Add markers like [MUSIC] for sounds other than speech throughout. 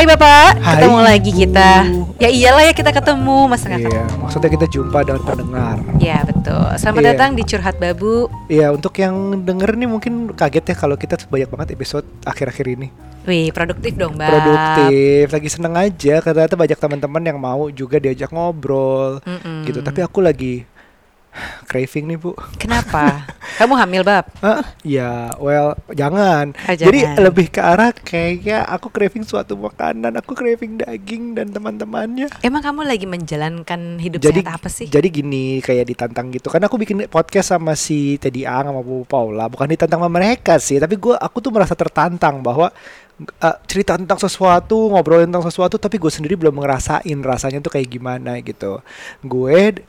Hai Bapak, Hai. ketemu lagi kita. Ya iyalah ya kita ketemu, masa nggak Iya, maksudnya kita jumpa dengan pendengar. Ya betul. Selamat Iya. datang di Curhat Babu. Iya, untuk yang denger nih mungkin kaget ya kalau kita banyak banget episode akhir-akhir ini. Wih, produktif dong, Bab. Produktif, lagi seneng aja karena ternyata banyak teman-teman yang mau juga diajak ngobrol Mm-mm. gitu. Tapi aku lagi [SIGHS] craving nih, Bu. Kenapa? [LAUGHS] Kamu hamil, Bab? Ah, ya, well, jangan. Ah, Jadi jangan. lebih ke arah kayaknya aku craving suatu makanan, aku craving daging dan teman-temannya. Emang kamu lagi menjalankan hidup jadi sehat apa sih? jadi gini kayak ditantang gitu kan aku bikin podcast sama si Teddy Ang sama Bu Paula bukan ditantang sama mereka sih tapi gua aku tuh merasa tertantang bahwa uh, cerita tentang sesuatu ngobrolin tentang sesuatu tapi gue sendiri belum ngerasain rasanya tuh kayak gimana gitu gue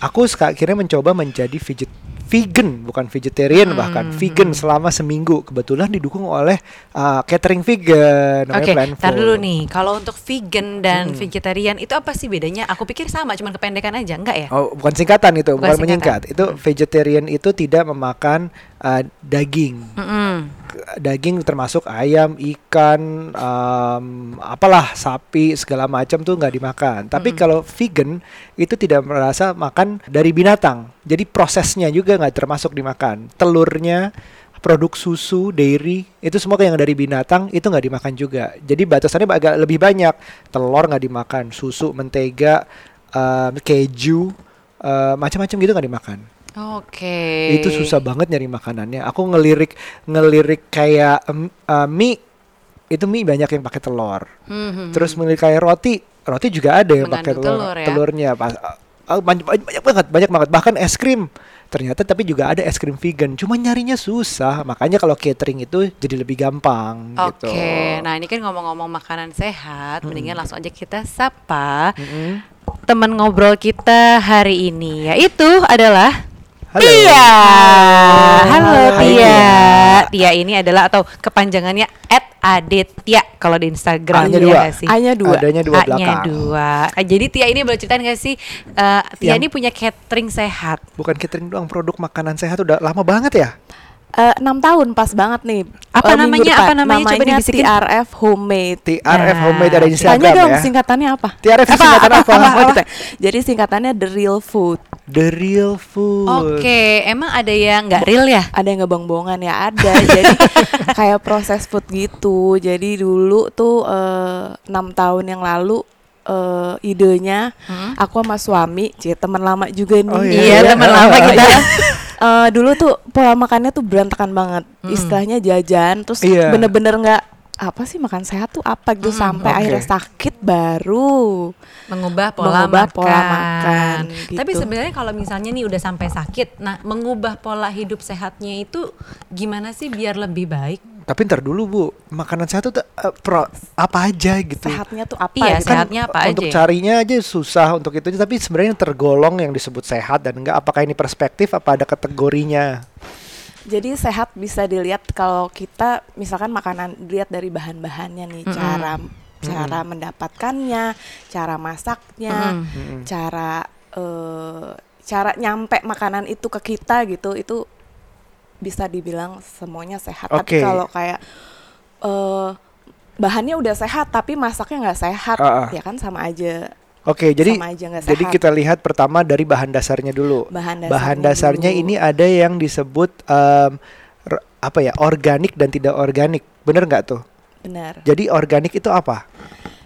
aku akhirnya mencoba menjadi veget vegan bukan vegetarian Hmm, bahkan hmm, vegan hmm. selama seminggu kebetulan didukung oleh uh, catering vegan namanya Oke, Plan tar Food. dulu nih. Kalau untuk vegan dan Mm-mm. vegetarian itu apa sih bedanya? Aku pikir sama, cuman kependekan aja, enggak ya? Oh, bukan singkatan itu, Bukan bukan, singkatan. menyingkat. Itu Hmm. vegetarian itu tidak memakan uh, daging. Mm-mm. Daging termasuk ayam, ikan, um, apalah sapi segala macam tuh nggak dimakan. Tapi Mm-mm. kalau vegan itu tidak merasa makan dari binatang. Jadi prosesnya juga nggak termasuk dimakan. Telurnya produk susu, dairy itu semua yang dari binatang itu nggak dimakan juga. Jadi batasannya agak lebih banyak. Telur nggak dimakan, susu, mentega, um, keju, uh, macam-macam gitu nggak dimakan. Oke. Itu susah banget nyari makanannya. Aku ngelirik ngelirik kayak em, uh, mie itu mie banyak yang pakai telur. Mhm. Terus ngelirik kayak roti, roti juga ada yang pakai telur. telur ya? Telurnya pas uh, banyak, banyak banyak banget, banyak banget. Bahkan es krim. Ternyata tapi juga ada es krim vegan. Cuma nyarinya susah. Makanya kalau catering itu jadi lebih gampang Oke, gitu. nah ini kan ngomong-ngomong makanan sehat, mendingan langsung aja kita sapa Mm-mm. teman ngobrol kita hari ini, yaitu adalah Halo. Tia. Halo Tia. Tia. Tia ini adalah atau kepanjangannya @aditya kalau di Instagram A-nya ya dua. nggak sih? A-nya dua. Adanya dua A-nya belakang. dua. Ah, jadi Tia ini boleh ceritain nggak sih? eh, Tia Yang- ini punya catering sehat. Bukan catering doang, produk makanan sehat udah lama banget ya. Eh, enam tahun pas banget nih. Apa minggu namanya? depan. Apa namanya? Coba Namanya dibisikin. TRF Homemade. TRF Nah, Homemade ada di Tanya Instagram dong ya. singkatannya apa? TRF itu singkatan apa? Oh, gitu ya. Jadi singkatannya The Real Food. The real food. Oke, emang ada yang nggak real ya? Ada yang ngebong-bongan ya ada. Jadi [LAUGHS] kayak proses food gitu. Jadi dulu tuh eh, enam tahun yang lalu eh, idenya Hmm? aku sama suami, cie teman lama juga nih. Oh, Iya, iya. teman lama [LAUGHS] kita. [LAUGHS] Eh, dulu tuh pola makannya tuh berantakan banget. Mm. Istilahnya jajan, terus Iya. bener-bener nggak apa sih makan sehat tuh apa gitu Mm, sampai oke. akhirnya sakit baru. mengubah pola Mengubah makan. pola makan, gitu. Tapi sebenarnya kalau misalnya nih udah sampai sakit, nah mengubah pola hidup sehatnya itu gimana sih biar lebih baik? Tapi ntar dulu bu, makanan sehat tuh eh, pro, apa aja gitu. Sehatnya tuh apa Iya, gitu. sehat. sehatnya apa untuk aja? carinya aja susah untuk itu. Tapi sebenarnya tergolong yang disebut sehat dan enggak. Apakah ini perspektif? Apa ada kategorinya? Jadi sehat bisa dilihat kalau kita misalkan makanan dilihat dari bahan-bahannya nih, Mm-mm. cara cara mendapatkannya, cara masaknya, Mm-mm. Mm-mm. cara eh, cara nyampe makanan itu ke kita gitu itu bisa dibilang semuanya sehat. Oke. Tapi kalau kayak eh bahannya udah sehat tapi masaknya nggak sehat, Ah, ah. ya kan sama aja. Oke, jadi sama aja jadi kita lihat pertama dari bahan dasarnya dulu. bahan dasarnya, bahan dasarnya dulu. ini ada yang disebut em, r- apa ya organik dan tidak organik. Bener nggak tuh? benar. Jadi organik itu apa?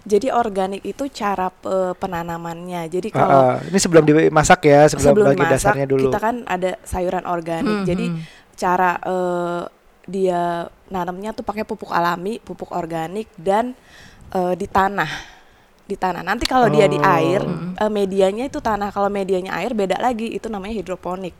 Jadi organik itu cara pe- penanamannya. Jadi Ah, kalau ah. ini sebelum dimasak ya, sebelum, sebelum bagi masak dasarnya dulu. kita kan ada sayuran organik. Hmm, Jadi hmm. cara eh, dia nanamnya tuh pakai pupuk alami, pupuk organik dan eh, di tanah. Di tanah. Nanti kalau dia di Oh. air, eh, medianya itu tanah. Kalau medianya air beda lagi. Itu namanya hidroponik.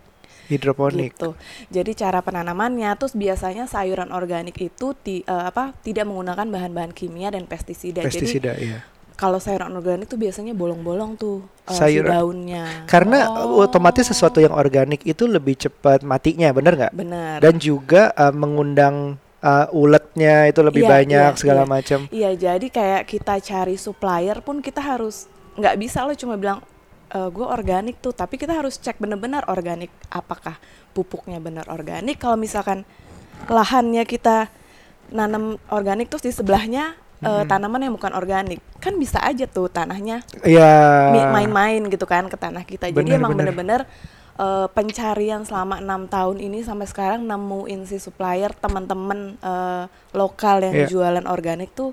Hidroponik. Gitu. Jadi cara penanamannya terus biasanya sayuran organik itu ti- eh, apa tidak menggunakan bahan-bahan kimia dan pestisida. Jadi Pestisida, iya. kalau sayuran organik tuh biasanya bolong-bolong tuh eh, si Sayuran- daunnya. Karena Oh. otomatis sesuatu yang organik itu lebih cepat matinya, bener nggak? Benar. Dan juga uh, mengundang uh, uletnya itu lebih Iya, banyak iya, segala iya. macam. Iya, jadi kayak kita cari supplier pun kita harus nggak bisa lo cuma bilang gue organik tuh, tapi kita harus cek bener-bener organik apakah pupuknya bener organik. Kalau misalkan lahannya kita nanam organik terus di sebelahnya eh, tanaman yang bukan organik kan bisa aja tuh tanahnya Iya. main-main gitu kan ke tanah kita. Jadi Bener, emang bener. bener-bener eh, pencarian selama enam tahun ini sampai sekarang nemuin si supplier teman-teman eh, lokal yang Iya. jualan organik tuh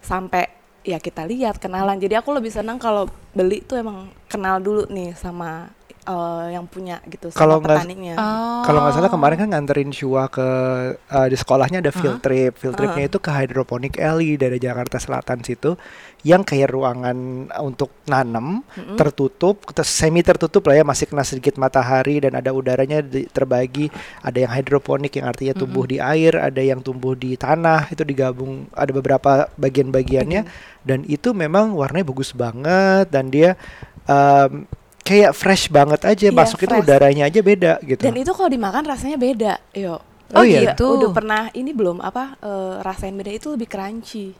sampai ya kita lihat kenalan. Jadi aku lebih senang kalau beli tuh emang kenal dulu nih sama eh, yang punya gitu sama Kalau nggak- petaninya. Oh. Kalau nggak salah kemarin kan nganterin Shua ke eh, di sekolahnya ada field trip. Field tripnya itu ke Hydroponic Alley dari Jakarta Selatan situ yang kayak ruangan untuk nanam tertutup, ter- semi tertutup lah ya masih kena sedikit matahari dan ada udaranya di- terbagi. Ada yang hidroponik yang artinya tumbuh di air, ada yang tumbuh di tanah itu digabung ada beberapa bagian-bagiannya dan itu memang warnanya bagus banget dan dia em, kayak fresh banget aja Iya, masuk itu fresh. udaranya aja beda gitu. Dan itu kalau dimakan rasanya beda, yo. Oh iya? gitu. Udah pernah ini belum apa eh, rasain beda itu lebih crunchy.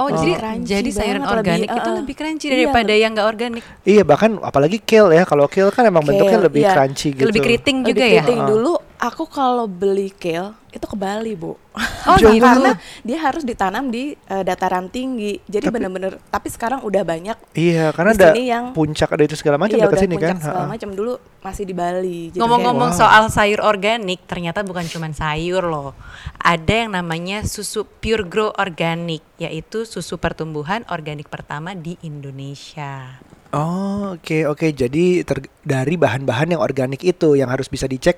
Oh, Oh. jadi Crunchy jadi sayuran banget, organik lebih, itu uh-uh. lebih crunchy Iya, daripada yang nggak organik. Iya bahkan apalagi kale ya kalau kale kan emang bentuknya Kale, lebih iya. crunchy gitu. Lebih keriting Lebih juga ya. keriting. Ah. Dulu aku kalau beli kale itu ke Bali, Bu. Oh, Jauh gitu. Karena dia harus ditanam di eh, dataran tinggi. Jadi bener-bener tapi sekarang udah banyak Iya karena ada yang- puncak ada itu segala macam iya, dekat udah sini kan. puncak segala Ha-ha. macam dulu masih di Bali. Ngomong-ngomong Wow. soal sayur organik, ternyata bukan cuma sayur loh. Ada yang namanya susu Pure Grow Organic, yaitu susu pertumbuhan organik pertama di Indonesia. Oh oke oke jadi ter- dari bahan-bahan yang organik itu yang harus bisa dicek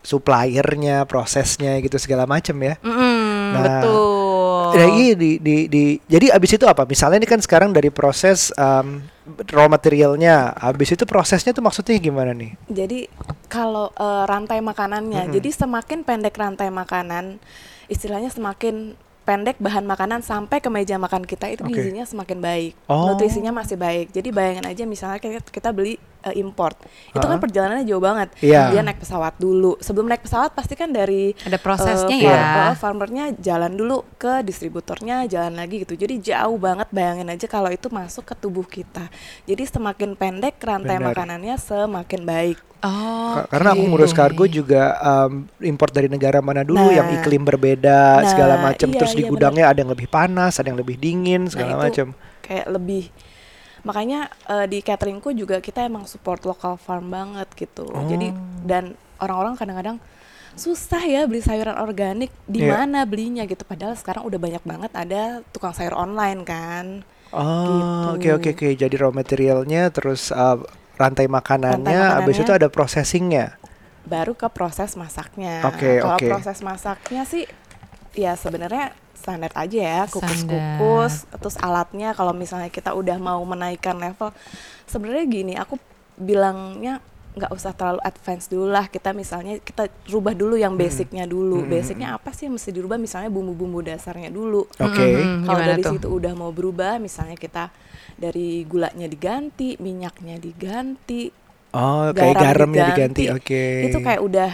suppliernya prosesnya gitu segala macam ya. Mm, Nah, betul. Nah, iya di, di, di, jadi abis itu apa? Misalnya ini kan sekarang dari proses um, raw materialnya, abis itu prosesnya tuh maksudnya gimana nih? Jadi kalau eh, rantai makanannya, jadi semakin pendek rantai makanan, istilahnya semakin pendek bahan makanan sampai ke meja makan kita itu Oke. gizinya semakin baik, Oh. nutrisinya masih baik. Jadi bayangin aja misalnya kita, kita beli eh, import, itu kan Ha-ha. perjalanannya jauh banget. Iya. Dia naik pesawat dulu. Sebelum naik pesawat pasti kan dari Ada prosesnya eh, ya. eh, farmernya jalan dulu ke distributornya, jalan lagi gitu. Jadi jauh banget bayangin aja kalau itu masuk ke tubuh kita. Jadi semakin pendek rantai Benar. makanannya semakin baik. Oh, Ka- Karena aku oke. ngurus kargo juga um, import dari negara mana dulu Nah. yang iklim berbeda Nah, segala macam iya, terus di iya, gudangnya ada yang lebih panas, ada yang lebih dingin segala Nah, macam. kayak lebih makanya eh, di cateringku juga kita emang support local farm banget gitu jadi Oh. dan orang-orang kadang-kadang susah ya beli sayuran organik di Iya. mana belinya gitu padahal sekarang udah banyak banget ada tukang sayur online kan Oh, oke gitu. oke oke. Jadi raw materialnya terus uh, rantai makanannya, Rantai habis itu makanannya. ada processingnya. baru ke proses masaknya Oke, kalau oke. proses masaknya sih ya sebenarnya standar aja ya kukus-kukus terus alatnya kalau misalnya kita udah mau menaikkan level sebenarnya gini aku bilangnya nggak usah terlalu advance dulu lah kita misalnya kita rubah dulu yang basicnya dulu basicnya apa sih yang mesti dirubah misalnya bumbu-bumbu dasarnya dulu Oke. Mhm. kalau dari tuh? situ udah mau berubah misalnya kita dari gulanya diganti minyaknya diganti Oh, kayak garamnya diganti. Oke. itu kayak udah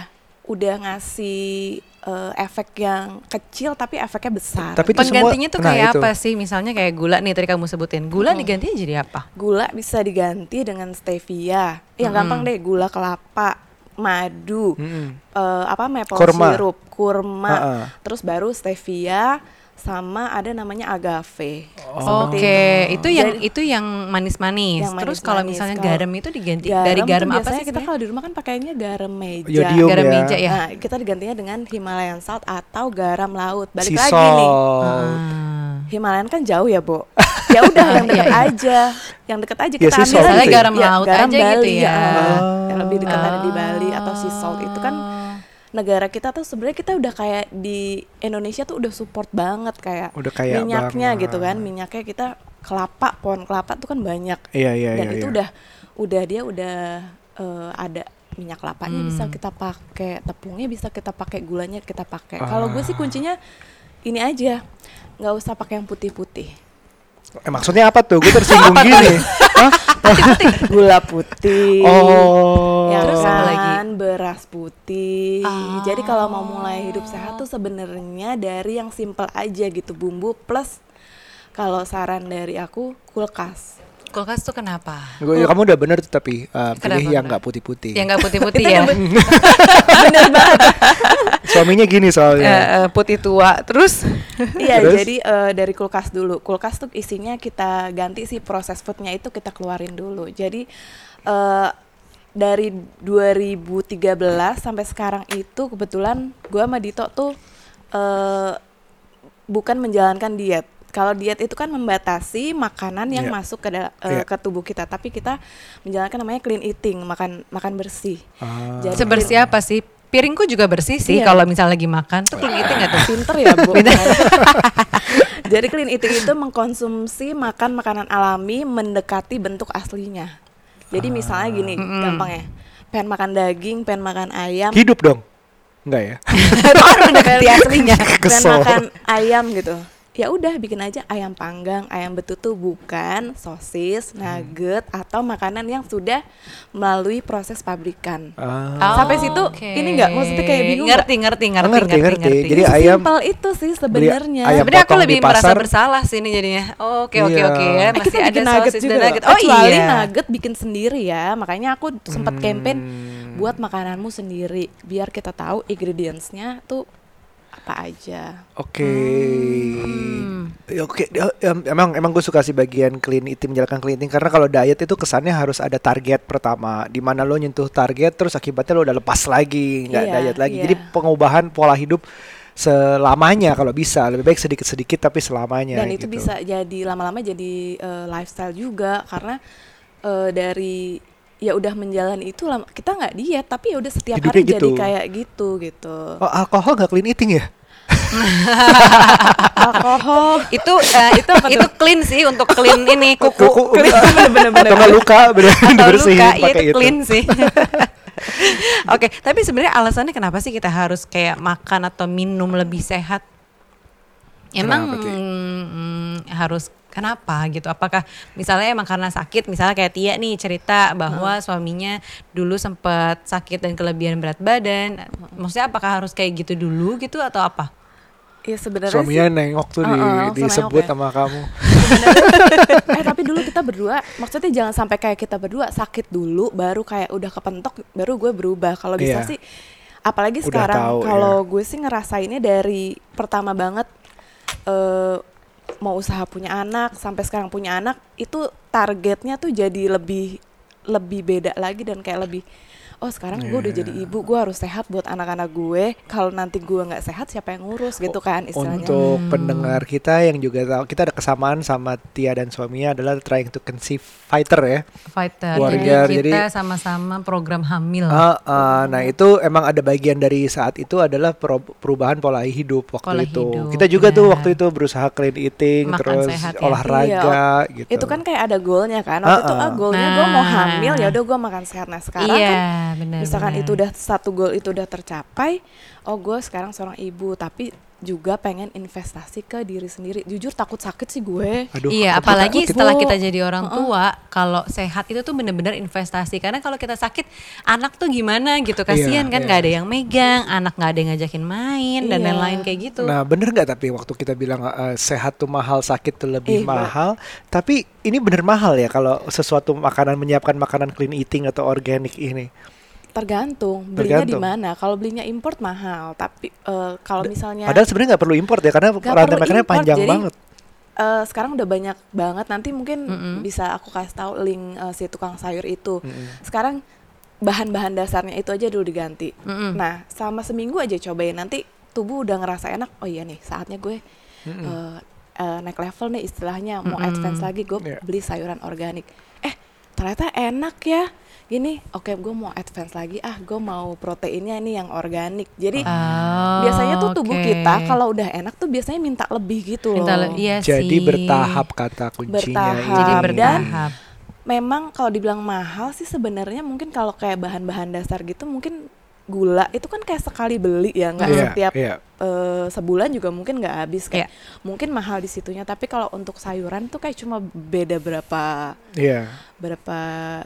udah ngasih eh, efek yang kecil tapi efeknya besar. Tapi itu semua- Penggantinya tuh nah, kayak itu. apa sih? Misalnya kayak gula nih tadi kamu sebutin. Gula digantinya jadi apa? gula bisa diganti dengan stevia. Yang gampang deh gula kelapa, madu, Mm-mm. eh, apa maple Kurma. syrup, kurma, Ha-ha. terus baru stevia sama ada namanya agave. Oh. Oke, itu yang Jadi- itu yang manis-manis. Yang Terus kalau misalnya Kalau garam itu diganti dari tuh garam apa sih? kita sebenarnya? kalau di rumah kan pakainya garam meja. Yodium Garam ya. meja ya. Nah, kita digantinya dengan Himalayan salt atau garam laut. Balik Sea lagi nih. Ah. Himalayan kan jauh ya, Bu. [LAUGHS] Ya udah yang [LAUGHS] Iya, iya. aja. Yang deket aja Ya, kita sea ambil itu ya? garam laut aja gitu Bali, ya. ah. Oh. Yang lebih dekat ada di Ah. Bali atau sea salt itu kan negara kita tuh sebenarnya kita udah kayak di Indonesia tuh udah support banget kayak Udah kayak minyaknya banget. gitu kan minyaknya kita kelapa pohon kelapa tuh kan banyak Iya iya dan iya. itu iya. udah udah dia udah eh, ada minyak kelapanya Hmm. bisa kita pakai tepungnya bisa kita pakai gulanya kita pakai kalau gue sih Ah. kuncinya ini aja nggak usah pakai yang putih-putih Eh, maksudnya apa tuh? Gue tersinggung [LAUGHS] gini. Hah? [LAUGHS] gula putih Oh. ya Terus apa lagi? kan beras putih Ah. jadi kalau mau mulai hidup sehat tuh sebenarnya dari yang simple aja gitu bumbu plus kalau saran dari aku kulkas Kulkas tuh kenapa? Gua- kamu udah bener tuh tapi uh, pilih Kenapa, yang kenapa? nggak putih-putih. Yang nggak putih-putih [LAUGHS] ya. yang bener banget Suaminya gini soalnya. Eh, putih tua. Terus [LAUGHS] Iya, jadi eh, dari kulkas dulu. Kulkas tuh isinya kita ganti sih proses foodnya itu kita keluarin dulu. Jadi eh dari 2013 sampai sekarang itu kebetulan gua sama Dito tuh eh bukan menjalankan diet. Kalau diet itu kan membatasi makanan yang Iya. masuk ke dal- eh, Iya. ke tubuh kita, tapi kita menjalankan namanya clean eating, makan makan bersih. Ah. Jadi- sebersih apa sih? Piringku juga bersih sih Iya. kalau misalnya lagi makan. Tuh clean eating nggak tuh? Pinter ya bu. [LAUGHS] Jadi clean eating itu mengkonsumsi makan makanan alami mendekati bentuk aslinya. Jadi misalnya gini, gampang ya. Pengen makan daging, pengen makan ayam, Hidup dong. Enggak ya? Itu kan mendekati aslinya. [LAUGHS] pengen makan ayam gitu. Ya udah bikin aja ayam panggang, ayam betutu bukan sosis, nugget atau makanan yang sudah melalui proses pabrikan. Ah. Sampai situ, oke. ini nggak, maksudnya kayak bingung Ngerti, ngerti, ngerti, Ngerti, ngerti. Jadi Jadi ayam- simpel itu sih sebenarnya. Sebenarnya aku lebih merasa bersalah sih ini jadinya. Oh, Oke oke Iya. oke ya, Eh, masih kita ada sosis juga dan nugget. Oh Kecuali iya. nugget bikin sendiri ya. Makanya aku sempat campaign Hmm. buat makananmu sendiri biar kita tahu ingredientsnya tuh apa aja. Oke. Hmm. Oke, em- emang emang gue suka sih bagian clean eating menjalankan clean eating karena kalau diet itu kesannya harus ada target pertama di mana lo nyentuh target terus akibatnya lo udah lepas lagi nggak Iya, diet lagi. iya. Jadi pengubahan pola hidup selamanya kalau bisa lebih baik sedikit-sedikit tapi selamanya. Dan itu gitu. bisa jadi lama-lama jadi eh, lifestyle juga karena eh, dari ya udah menjalani itu lama, kita nggak diet tapi ya udah setiap hari jadi gitu. kayak gitu gitu. Oh alkohol nggak clean eating ya? [LAUGHS] Alkohol itu eh, itu [LAUGHS] itu clean sih untuk clean [LAUGHS] ini kuku. Kuku, bener-bener Atau nggak luka bener Atau dibersihin luka, iya pakai itu clean sih. Oke, tapi sebenarnya alasannya kenapa sih kita harus kayak makan atau minum lebih sehat? Emang Kenapa, Ki? mm, harus kenapa gitu? Apakah misalnya emang karena sakit, misalnya kayak Tia nih cerita bahwa suaminya dulu sempat sakit dan kelebihan berat badan. Maksudnya apakah harus kayak gitu dulu gitu atau apa? ya sebenarnya Suaminya sih nengok tuh di- Heeh, langsung disebut nengok ya. sama kamu. [LAUGHS] eh tapi dulu kita berdua maksudnya jangan sampai kayak kita berdua sakit dulu baru kayak udah kepentok baru gue berubah kalau bisa Iya. sih apalagi Udah sekarang kalau gue sih ngerasainnya dari pertama banget eh mau usaha punya anak sampai sekarang punya anak itu targetnya tuh jadi lebih lebih beda lagi dan kayak lebih oh sekarang gue udah jadi Iya. ibu gue harus sehat buat anak-anak gue kalau nanti gue nggak sehat siapa yang ngurus gitu kan istilahnya Untuk pendengar kita yang juga tahu kita ada kesamaan sama Tia dan suaminya adalah trying to conceive fighter ya. Fighter. Warrior, Jadi kita jadi- sama-sama program hamil. Ah, ah, nah itu emang ada bagian dari saat itu adalah perubahan pola hidup waktu Pola itu. hidup, kita juga tuh benar. waktu itu berusaha clean eating Makan terus sehat ya. olahraga gitu. itu kan kayak ada goalnya kan waktu itu Ah, ah. ah goalnya gue mau Nah. hamil ya udah gue makan sehat nah sekarang iya, kan benar. misalkan benar. itu udah satu goal itu udah tercapai oh gue sekarang seorang ibu tapi juga pengen investasi ke diri sendiri jujur takut sakit sih gue Aduh, iya, aku apalagi takut. setelah kita jadi orang tua, kalau sehat itu tuh bener-bener investasi. Karena kalau kita sakit, anak tuh gimana gitu, kasihan Iya, kan iya. nggak ada yang megang, anak nggak ada yang ngajakin main dan Iya. lain-lain kayak gitu. Nah bener nggak tapi waktu kita bilang eh, sehat tuh mahal, sakit tuh lebih Eh, mahal. Tapi ini bener mahal ya kalau sesuatu makanan menyiapkan makanan clean eating atau organik ini. Tergantung belinya di mana kalau belinya import mahal tapi eh, kalau misalnya Padahal sebenarnya nggak perlu import ya karena rantai makannya panjang jadi banget. eh, sekarang udah banyak banget nanti mungkin Mm-mm. bisa aku kasih tahu link eh, si tukang sayur itu Mm-mm. sekarang bahan-bahan dasarnya itu aja dulu diganti Mm-mm. nah selama seminggu aja cobain nanti tubuh udah ngerasa enak oh iya nih saatnya gue Mm-mm. eh, eh, naik level nih istilahnya mau Mm-mm. advance lagi gue Iya. beli sayuran organik eh ternyata enak ya gini oke gue mau advance lagi ah gue mau proteinnya nih yang organik jadi Oh, biasanya tuh tubuh oke. kita kalau udah enak tuh biasanya minta lebih gitu Minta loh le- iya Jadi sih. bertahap kata kuncinya. Bertahap. Jadi ini. bertahap. memang kalau dibilang mahal sih sebenarnya mungkin kalau kayak bahan-bahan dasar gitu mungkin gula itu kan kayak sekali beli ya nggak Iya, setiap iya. Eh, sebulan juga mungkin nggak habis kayak Iya. mungkin mahal di situnya tapi kalau untuk sayuran tuh kayak cuma beda berapa Iya. berapa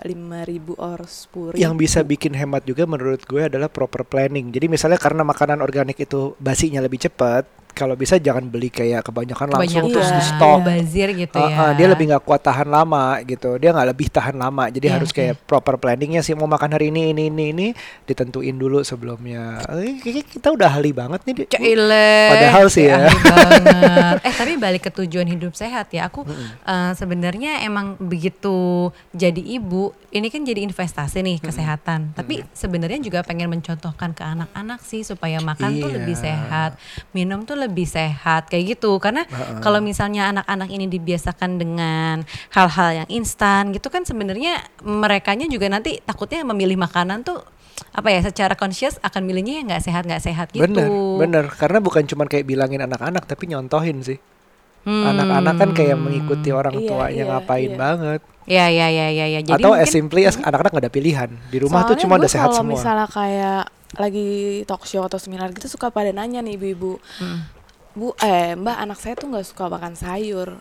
lima ribu or sepuluh Yang bisa bikin hemat juga menurut gue adalah proper planning. Jadi misalnya karena makanan organik itu basinya lebih cepat, kalau bisa jangan beli kayak kebanyakan langsung Kebanyakan terus di Iya. stok. bazir gitu Ah, ya. dia lebih nggak kuat tahan lama gitu. Dia nggak lebih tahan lama. Jadi Iya, harus kayak proper planningnya sih mau makan hari ini ini ini ini ditentuin dulu sebelumnya. Eh, kayaknya kita udah ahli banget nih. Cile. Padahal sih ya. [LAUGHS] banget. eh tapi balik ke tujuan hidup sehat ya. Aku eh, sebenarnya emang begitu jadi ibu, ini kan jadi investasi nih kesehatan. Tapi sebenarnya juga pengen mencontohkan ke anak-anak sih supaya makan tuh Iya. lebih sehat, minum tuh lebih sehat kayak gitu. Karena kalau misalnya anak-anak ini dibiasakan dengan hal-hal yang instan gitu kan sebenarnya merekanya juga nanti takutnya memilih makanan tuh apa ya secara conscious akan milihnya yang nggak sehat nggak sehat gitu. Bener, bener. Karena bukan cuma kayak bilangin anak-anak, tapi nyontohin sih. Hmm. Anak-anak kan kayak mengikuti orang Iya, tuanya iya, ngapain iya. banget. Ya ya ya ya ya. Jadi Atau as mungkin simply as anak-anak nggak ada pilihan. Di rumah tuh cuma udah sehat kalau semua. misalnya kayak lagi talk show atau seminar gitu suka pada nanya nih ibu-ibu, Hmm. bu, eh mbak anak saya tuh nggak suka makan sayur.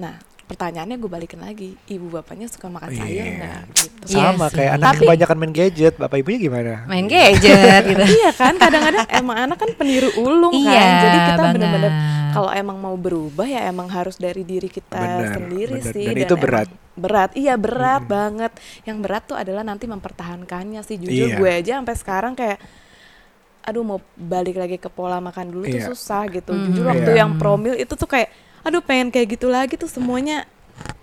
Nah pertanyaannya gue balikin lagi, ibu bapaknya suka makan sayur Iya. nggak? Gitu. Iya Sama sih. kayak anak Tapi- kebanyakan main gadget, bapak ibunya gimana? main gadget gitu. iya kan kadang-kadang emang anak kan peniru ulung kan, Iya, jadi kita banget. bener-bener kalau emang mau berubah ya emang harus dari diri kita Bener, sendiri bener. sih Dan itu emang berat. berat iya berat banget yang berat tuh adalah nanti mempertahankannya sih jujur Iya. gue aja sampai sekarang kayak aduh mau balik lagi ke pola makan dulu Iya. tuh susah gitu Hmm. jujur waktu Iya. yang promil itu tuh kayak aduh pengen kayak gitu lagi tuh semuanya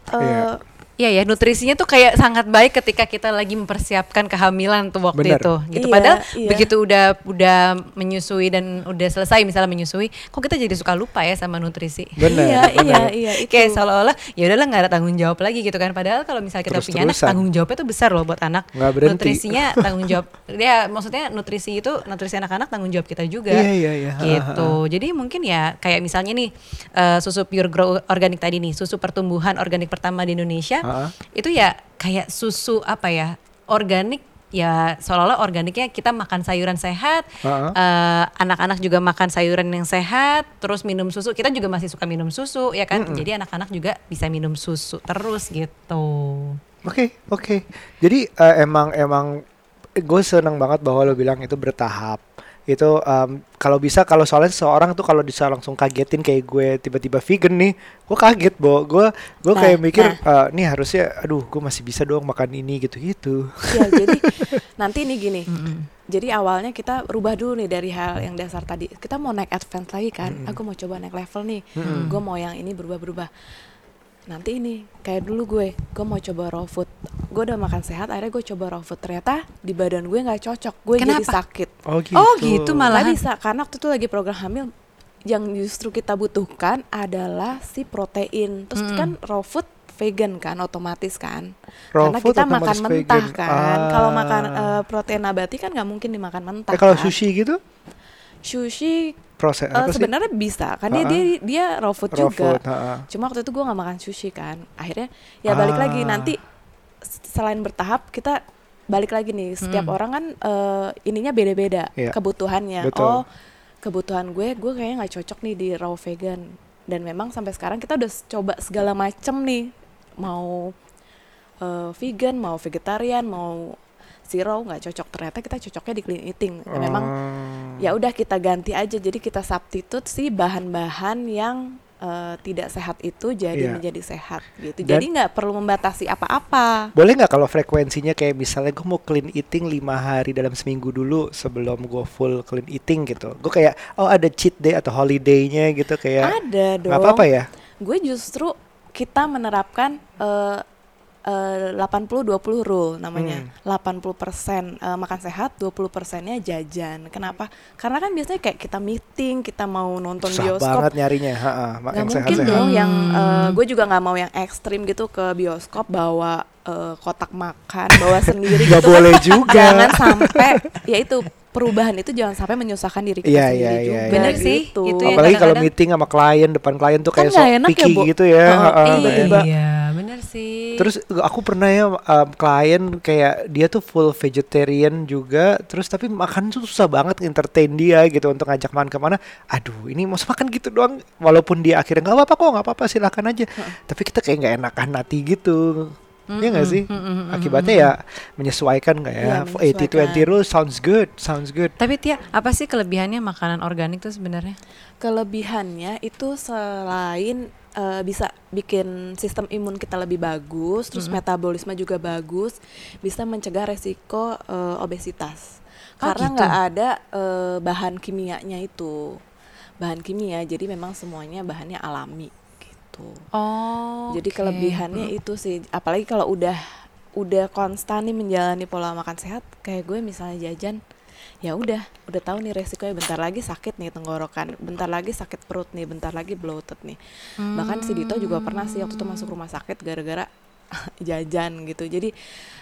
eh, Iya. Iya ya, nutrisinya tuh kayak sangat baik ketika kita lagi mempersiapkan kehamilan tuh waktu Bener. itu. Gitu. Iya, Padahal iya. begitu udah udah menyusui dan udah selesai misalnya menyusui, kok kita jadi suka lupa ya sama nutrisi. Bener, iya iya iya itu Kayak seolah-olah ya udahlah nggak ada tanggung jawab lagi gitu kan. Padahal kalau misalnya kita punya anak, tanggung jawabnya tuh besar loh buat anak. Nutrisinya [LAUGHS] tanggung jawab. Ya maksudnya nutrisi itu nutrisi anak-anak tanggung jawab kita juga. Iya, iya, iya. Gitu. Jadi mungkin ya kayak misalnya nih eh, susu pure grow organik tadi nih, susu pertumbuhan organik pertama di Indonesia. Itu ya kayak susu apa ya? Organik ya seolah-olah organiknya kita makan sayuran sehat, Ha-ha. eh, anak-anak juga makan sayuran yang sehat, terus minum susu. Kita juga masih suka minum susu ya kan. Jadi anak-anak juga bisa minum susu terus gitu. Oke, oke. Jadi eh, emang emang gue seneng banget bahwa lo bilang itu bertahap. Itu em, kalau bisa kalau soalnya seseorang tuh kalau bisa langsung kagetin kayak gue tiba-tiba vegan nih, gue kaget, Bo. Gue gue Nah, kayak mikir nah. eh, nih harusnya aduh, gue masih bisa dong makan ini gitu-gitu. Ya jadi [LAUGHS] nanti ini gini. Jadi awalnya kita rubah dulu nih dari hal yang dasar tadi. Kita mau naik advance lagi kan. Aku mau coba naik level nih. Gue mau yang ini berubah-berubah. Nanti ini kayak dulu gue, gue mau coba raw food. Gue udah makan sehat, akhirnya gue coba raw food. Ternyata di badan gue nggak cocok. Gue jadi Kenapa? sakit. Oh gitu. Oh gitu malah. Nggak bisa karena waktu itu lagi program hamil yang justru kita butuhkan adalah si protein. Terus kan raw food vegan kan otomatis kan. Raw Karena food kita makan mentah vegan. kan. Kalau Ah. makan eh, protein nabati kan nggak mungkin dimakan mentah. Eh, kalau kan. sushi gitu Sushi proses apa sih? sebenarnya bisa kan dia, dia dia raw food Raw juga. food, ha-ha. Cuma waktu itu gue nggak makan sushi kan. Akhirnya ya balik lagi Ah. nanti selain bertahap kita balik lagi nih. Setiap Hmm. orang kan eh, ininya beda-beda Iya. kebutuhannya. Betul. Oh kebutuhan gue gue kayaknya nggak cocok nih di raw vegan. Dan memang sampai sekarang kita udah coba segala macem nih mau eh, vegan, mau vegetarian, mau zero nggak cocok. Ternyata kita cocoknya di clean eating. Ya, memang Oh. ya udah kita ganti aja jadi kita substitute sih bahan-bahan yang eh, tidak sehat itu jadi Iya. menjadi sehat gitu Dan- jadi nggak perlu membatasi apa-apa Boleh nggak kalau frekuensinya kayak misalnya gue mau clean eating lima hari dalam seminggu dulu sebelum gue full clean eating gitu. Gue kayak oh ada cheat day atau holiday-nya gitu kayak ada dong apa-apa ya. gue justru kita menerapkan eh, eh, 80-20 rule namanya Hmm. 80% eh, makan sehat 20 persennya jajan kenapa karena kan biasanya kayak kita meeting kita mau nonton Susah bioskop banget nyarinya, ma- nggak yang mungkin sehat-sehat. dong yang Hmm. gue juga nggak mau yang ekstrim gitu ke bioskop bawa eh, kotak makan bawa sendiri Nggak gitu kan. boleh juga. jangan sampai ya itu perubahan itu jangan sampai menyusahkan diri kita Iya, sendiri iya, iya, juga iya. Bener sih, gitu. itu ya. Apalagi kalau meeting sama klien depan klien tuh Kan kayak sok enak ya, picky Bu. gitu ya. Oh, ha-ha, iya. Iya, bener sih. Terus aku pernah ya um, klien kayak dia tuh full vegetarian juga, terus tapi makan tuh susah banget entertain dia gitu untuk ngajak makan ke mana. Aduh, ini mau makan gitu doang. Walaupun dia akhirnya nggak apa-apa kok, nggak apa-apa silakan aja. Tapi kita kayak nggak enakan hati gitu. Iya nggak sih? Akibatnya ya menyesuaikan nggak ya? Iya, 80-20 rule sounds good, sounds good. Tapi Tia, apa sih kelebihannya makanan organik tuh sebenarnya? Kelebihannya itu selain eh, bisa bikin sistem imun kita lebih bagus, terus metabolisme juga bagus, bisa mencegah resiko eh, obesitas. Oh, Karena gitu. nggak ada eh, bahan kimianya itu, bahan kimia, jadi memang semuanya bahannya alami gitu. Oh. Jadi kelebihannya itu sih, apalagi kalau udah udah konstan nih menjalani pola makan sehat, kayak gue misalnya jajan, ya udah, udah tahu nih resikonya bentar lagi sakit nih tenggorokan, bentar lagi sakit perut nih, bentar lagi bloated nih. Bahkan si Dito juga pernah sih waktu itu masuk rumah sakit gara-gara [LAUGHS] jajan gitu. Jadi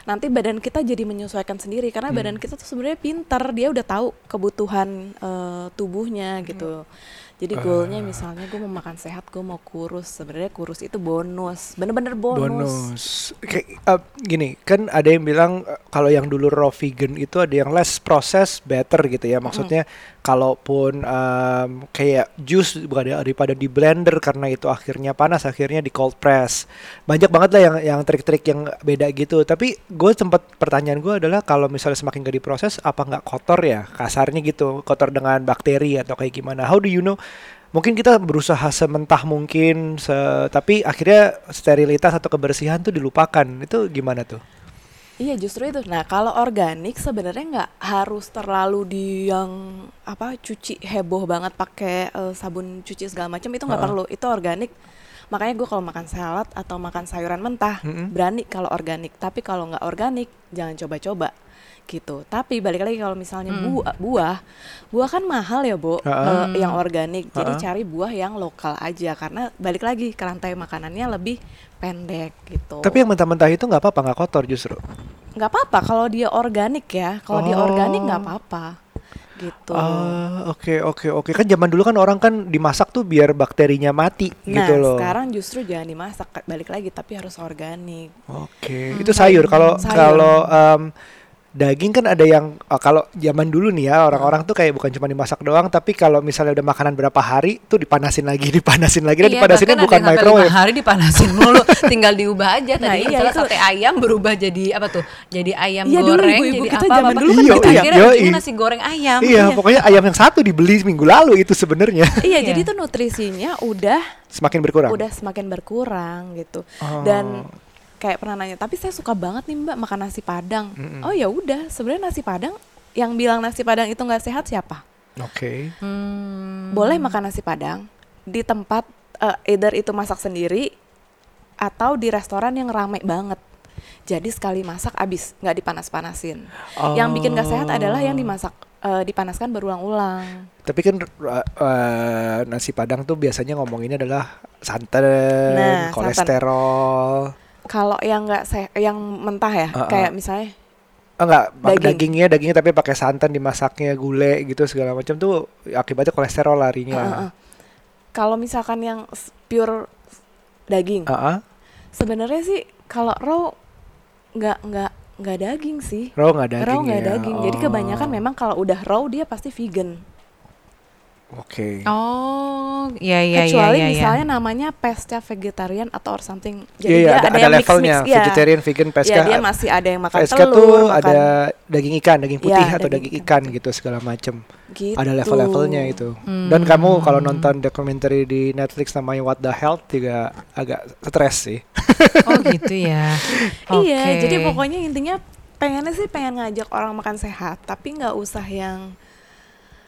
nanti badan kita jadi menyesuaikan sendiri karena badan kita tuh sebenarnya pintar, dia udah tahu kebutuhan eh, tubuhnya gitu. Jadi goalnya misalnya gue mau makan sehat, gue mau kurus. Sebenarnya kurus itu bonus, bener-bener bonus. bonus. Kayak eh, gini, kan ada yang bilang eh, kalau yang dulu raw vegan itu ada yang less process better gitu ya. Maksudnya kalaupun em, kayak jus bukan ada- daripada di blender karena itu akhirnya panas, akhirnya di cold press. Banyak banget lah yang yang trik-trik yang beda gitu. Tapi gue sempat pertanyaan gue adalah kalau misalnya semakin gak diproses apa nggak kotor ya kasarnya gitu, kotor dengan bakteri atau kayak gimana? How do you know? Mungkin kita berusaha sementah mungkin, se- tapi akhirnya sterilitas atau kebersihan tuh dilupakan. Itu gimana tuh? Iya justru itu. Nah kalau organik sebenarnya nggak harus terlalu di yang apa cuci heboh banget pakai eh, sabun cuci segala macam itu nggak Ha-ha. perlu. Itu organik. Makanya gue kalau makan salad atau makan sayuran mentah Mm-mm. berani kalau organik. Tapi kalau nggak organik jangan coba-coba gitu. Tapi balik lagi kalau misalnya buah, buah, buah kan mahal ya, Bu, Ha-ha. eh, yang organik. Jadi Ha-ha. cari buah yang lokal aja karena balik lagi ke rantai makanannya lebih pendek gitu. Tapi yang mentah-mentah itu nggak apa-apa, nggak kotor justru. nggak apa-apa kalau dia organik ya kalau dia Oh. organik nggak apa-apa gitu Ah, oke oke oke. Kan zaman dulu kan orang kan dimasak tuh biar bakterinya mati nah gitu loh. sekarang justru jangan dimasak balik lagi tapi harus organik Oke, itu sayur. Kalau Sayur. kalau em, daging kan ada yang oh, kalau zaman dulu nih ya orang-orang tuh kayak bukan cuma dimasak doang, tapi kalau misalnya udah makanan berapa hari tuh dipanasin lagi, [LAUGHS] dipanasin lagi, dan Iya, dipanasinnya bukan microwave. hari dipanasin mulu, [LAUGHS] tinggal diubah aja. Nah, Tadi iya, misalnya itu- sate ayam berubah jadi apa tuh? Jadi ayam Iya, dulu goreng, ibu-ibu jadi kita apa? zaman dulu kan gitu. akhirnya Iya, ujungnya iya. nasi goreng ayam. Iya, pokoknya ayam yang satu dibeli minggu lalu itu sebenarnya [LAUGHS] iya Iya. jadi tuh nutrisinya udah semakin berkurang. udah semakin berkurang gitu Oh. dan kayak pernah nanya tapi saya suka banget nih mbak makan nasi padang Mm-mm. oh ya udah sebenarnya nasi padang yang bilang nasi padang itu nggak sehat siapa Oke. Hmm. boleh makan nasi padang di tempat eh, either itu masak sendiri atau di restoran yang ramai banget. Jadi sekali masak abis nggak dipanas-panasin. Yang bikin nggak sehat adalah yang dimasak eh, dipanaskan berulang-ulang. Tapi kan uh, uh, nasi padang tuh biasanya ngomonginnya adalah santan, Nah, kolesterol. Kalau yang nggak se yang mentah ya, Uh-uh. kayak misalnya Oh, enggak, bak- Daging. dagingnya dagingnya tapi pakai santan dimasaknya gulai gitu segala macam tuh akibatnya kolesterol larinya. uh, uh, uh. kalau misalkan yang pure daging, Ah, ah. sebenarnya sih kalau raw nggak nggak nggak daging sih. raw nggak daging raw nggak ya. daging. Jadi Oh, kebanyakan memang kalau udah raw dia pasti vegan. Oke. Oh, iya iya iya Kecuali iya. iya. misalnya namanya pesca vegetarian atau or something. Iya, iya, ada, ada yang mix-mix, levelnya iya. vegetarian, vegan, Ya, pesca. dia masih ada yang makan pesca telur, tuh makan ada daging ikan, daging putih Iya, atau daging daging ikan, ikan gitu segala macam. gitu. Ada level-levelnya itu. Hmm. Dan kamu kalau nonton dokumenter di Netflix namanya What the Health juga agak stres sih. [LAUGHS] Oh gitu ya. [LAUGHS] Iya, Oke. jadi pokoknya intinya pengennya sih pengen ngajak orang makan sehat, tapi nggak usah yang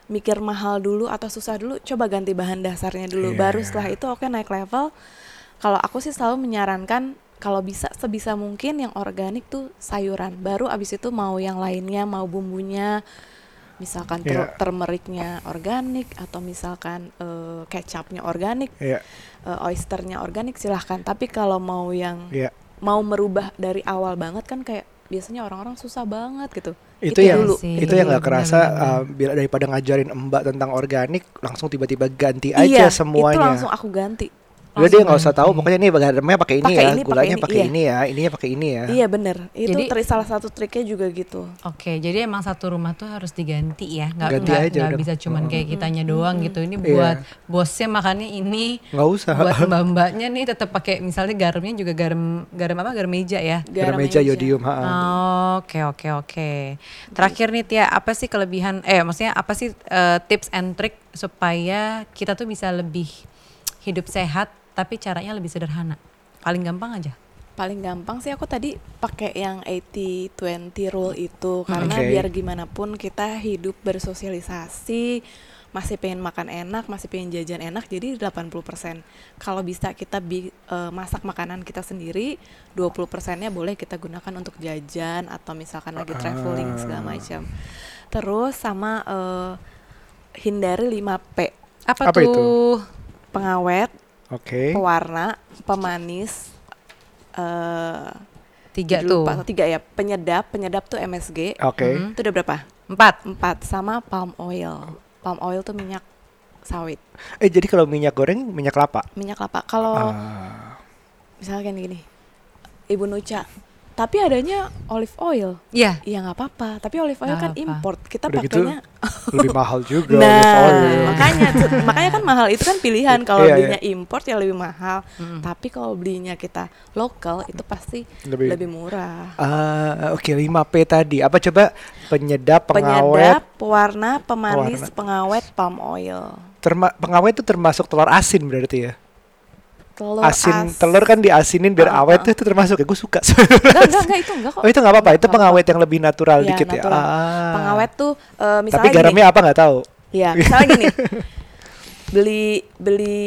mikir mahal dulu atau susah dulu, coba ganti bahan dasarnya dulu. Iya, Baru setelah itu oke naik level. Kalau aku sih selalu menyarankan kalau bisa sebisa mungkin yang organik tuh sayuran. Baru abis itu mau yang lainnya, mau bumbunya, misalkan Iya. tur- turmericnya organik atau misalkan eh, kecapnya organik, Iya, eh, oysternya organik silahkan. Tapi kalau mau yang iya. mau merubah dari awal banget kan kayak biasanya orang-orang susah banget gitu. Itu ya yang dulu. sih. itu yang nggak Benar, kerasa uh, bila daripada ngajarin Mbak tentang organik langsung tiba-tiba ganti iya, aja semuanya. itu langsung aku ganti. Udah dia nggak usah tahu, pokoknya nih garamnya pakai ini Pakai ya, ini, pakai gulanya ini, pakai iya. ini ya, ininya pakai ini ya. Iya bener, itu Jadi- tri- salah satu triknya juga gitu. Oke, jadi emang satu rumah tuh harus diganti ya, nggak Ganti nggak aja nggak udah. bisa cuman kayak kitanya doang gitu. Ini Iya. buat bosnya makannya ini, Nggak usah. buat mbak-mbaknya nih tetap pakai misalnya garamnya juga garam garam apa garam meja ya. Garam meja yodium, ha. Oh, Oke oke oke. Terakhir nih Tia, apa sih kelebihan? Eh, maksudnya apa sih eh, tips and trick supaya kita tuh bisa lebih hidup sehat, tapi caranya lebih sederhana. Paling gampang aja. Paling gampang sih aku tadi pakai yang 80-20 rule itu karena Oke. biar gimana pun kita hidup bersosialisasi masih pengen makan enak, masih pengen jajan enak jadi 80%. Kalau bisa kita bi- eh, masak makanan kita sendiri, 20%-nya boleh kita gunakan untuk jajan atau misalkan lagi traveling segala macam. Terus sama eh, hindari 5P. Apa, Apa tuh? itu? Pengawet, Oke. pewarna, pemanis, eh Tiga tuh. lupa, tiga ya penyedap penyedap tuh MSG Oke. Mhm. itu udah berapa Empat. empat sama palm oil palm oil tuh minyak sawit Eh jadi kalau minyak goreng minyak kelapa. minyak kelapa kalau Ah. misalnya kayak gini ibu Nuca tapi adanya olive oil Iya. iya nggak apa-apa tapi olive oil Nggak kan apa. import kita Udah gitu pakainya [LAUGHS] lebih mahal juga nah olive oil. makanya tuh- [LAUGHS] makanya kan mahal itu kan pilihan kalau Iya, iya. belinya import ya lebih mahal Mm-mm. tapi kalau belinya kita lokal itu pasti Lebih- lebih murah Ah, oke 5P tadi. Apa coba penyedap, penyedap, pengawet, pewarna, pemanis, Pewarna. pengawet, palm oil. terma pengawet itu termasuk telur asin berarti ya. Telur asin as- telur kan diasinin biar Ah, awet ah. tuh itu termasuk ya. Gue suka. Enggak, enggak, enggak itu enggak [LAUGHS] kok. oh itu nggak apa-apa. Itu pengawet yang lebih natural Iya, dikit natural. ya. Ah. Pengawet tuh eh, misalnya Tapi garamnya apa nggak tahu. gini. Ya, misalnya gini. beli beli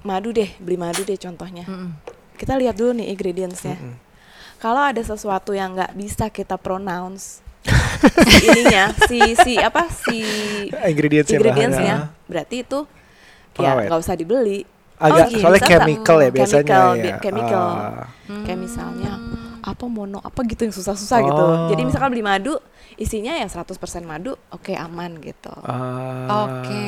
madu deh, beli madu deh contohnya. Mm-mm. Kita lihat dulu nih ingredientsnya. Mm-mm. Kalau ada sesuatu yang nggak bisa kita pronounce [LAUGHS] ininya si si apa si Ingredientsnya ingredientsnya bahannya. berarti itu ya Pengawet. nggak usah dibeli Agak Oh, soalnya bisa, chemical ya hmm, biasanya chemical, ya. chemical. Ah. kayak misalnya apa mono apa gitu yang susah-susah gitu. Oh. Jadi misalkan beli madu isinya ya 100% madu, oke aman gitu. Ah. Oke.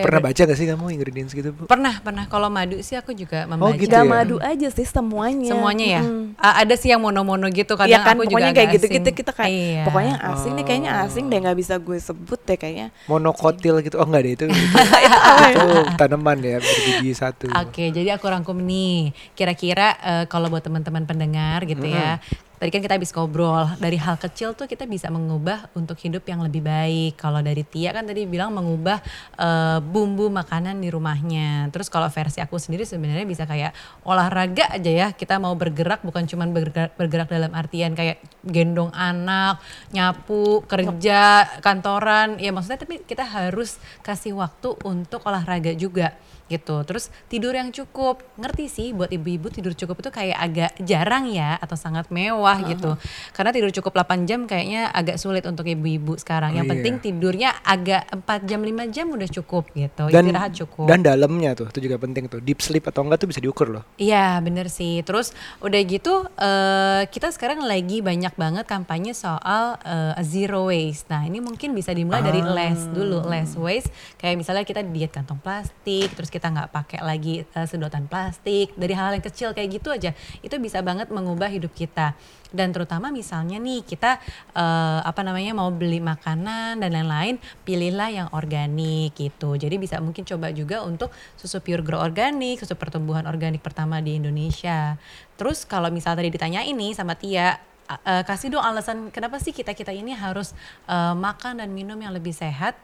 Pernah baca gak sih kamu ingredients gitu, Bu? Pernah, pernah. Kalau madu sih aku juga membaca. gitu Gak ya? madu aja sih semuanya. Semuanya ya. Mm. A- ada sih yang mono-mono gitu kadang Iya kan, aku pokoknya juga kayak gitu-gitu asing. kita kayak Iya. pokoknya yang asing nih kayaknya Oh. asing deh nggak bisa gue sebut deh kayaknya. Monokotil gitu. Oh enggak deh itu. Itu, [LAUGHS] itu tanaman ya berbiji satu. Oke, jadi aku rangkum nih. Kira-kira eh, kalau buat teman-teman pendengar gitu ya. Tadi kan kita habis ngobrol dari hal kecil tuh kita bisa mengubah untuk hidup yang lebih baik. Kalau dari Tia kan tadi bilang mengubah eh, bumbu makanan di rumahnya. Terus kalau versi aku sendiri sebenarnya bisa kayak olahraga aja ya. Kita mau bergerak bukan cuman bergerak, bergerak dalam artian kayak gendong anak, nyapu, kerja, kantoran. Ya maksudnya tapi kita harus kasih waktu untuk olahraga juga gitu. Terus tidur yang cukup. Ngerti sih buat ibu-ibu tidur cukup itu kayak agak jarang ya atau sangat mewah gitu. Karena tidur cukup 8 jam kayaknya agak sulit untuk ibu-ibu sekarang. Oh, yang iya. penting tidurnya agak 4 jam 5 jam udah cukup gitu. Dan Istirahat cukup. dan dalamnya tuh itu juga penting tuh. Deep sleep atau enggak tuh bisa diukur loh. Iya bener sih. Terus udah gitu eh, kita sekarang lagi banyak banget kampanye soal eh, zero waste. Nah ini mungkin bisa dimulai dari Ah. less dulu, less waste. Kayak misalnya kita diet kantong plastik, terus kita nggak pakai lagi eh, sedotan plastik. Dari hal-hal yang kecil kayak gitu aja, itu bisa banget mengubah hidup kita. Dan terutama misalnya nih kita eh, apa namanya mau beli makanan dan lain-lain, pilihlah yang organik gitu. Jadi bisa mungkin coba juga untuk susu pure grow organik, susu pertumbuhan organik pertama di Indonesia. Terus kalau misalnya tadi ditanya ini sama Tia, eh, kasih dong alasan kenapa sih kita kita ini harus eh, makan dan minum yang lebih sehat.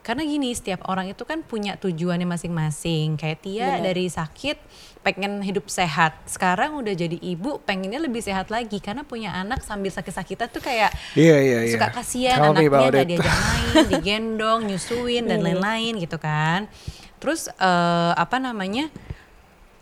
Karena gini, setiap orang itu kan punya tujuannya masing-masing. Kayak Tia Bener. dari sakit pengen hidup sehat. Sekarang udah jadi ibu pengennya lebih sehat lagi karena punya anak sambil sakit-sakitan tuh kayak Iya iya iya. suka kasihan Tell me anaknya nggak diajak main, [LAUGHS] digendong, nyusuin dan lain-lain gitu kan. Terus eh, apa namanya?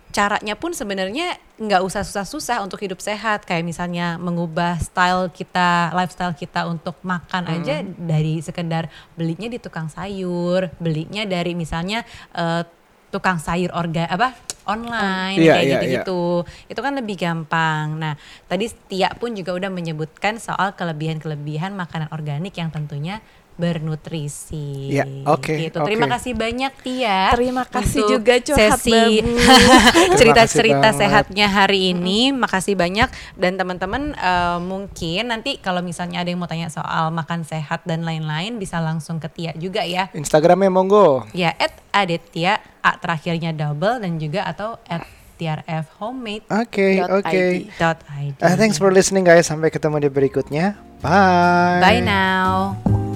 Caranya pun sebenarnya nggak usah susah-susah untuk hidup sehat. Kayak misalnya mengubah style kita, lifestyle kita untuk makan aja dari sekedar belinya di tukang sayur, belinya dari misalnya eh, tukang sayur orga apa online Iya, kayak iya, gitu-gitu. Itu kan lebih gampang. Nah, tadi Tia pun juga udah menyebutkan soal kelebihan-kelebihan makanan organik yang tentunya bernutrisi. Ya, oke, Gitu. Terima oke. kasih banyak Tia. Terima kasih untuk juga curhat sesi [LAUGHS] cerita-cerita sehatnya hari ini. Makasih banyak dan teman-teman eh, mungkin nanti kalau misalnya ada yang mau tanya soal makan sehat dan lain-lain bisa langsung ke Tia juga ya. Instagramnya monggo. Ya, at Aditya, A terakhirnya double dan juga atau at TRF Homemade. Oke, Dot oke. ID. Uh, thanks for listening guys. Sampai ketemu di berikutnya. Bye. Bye now.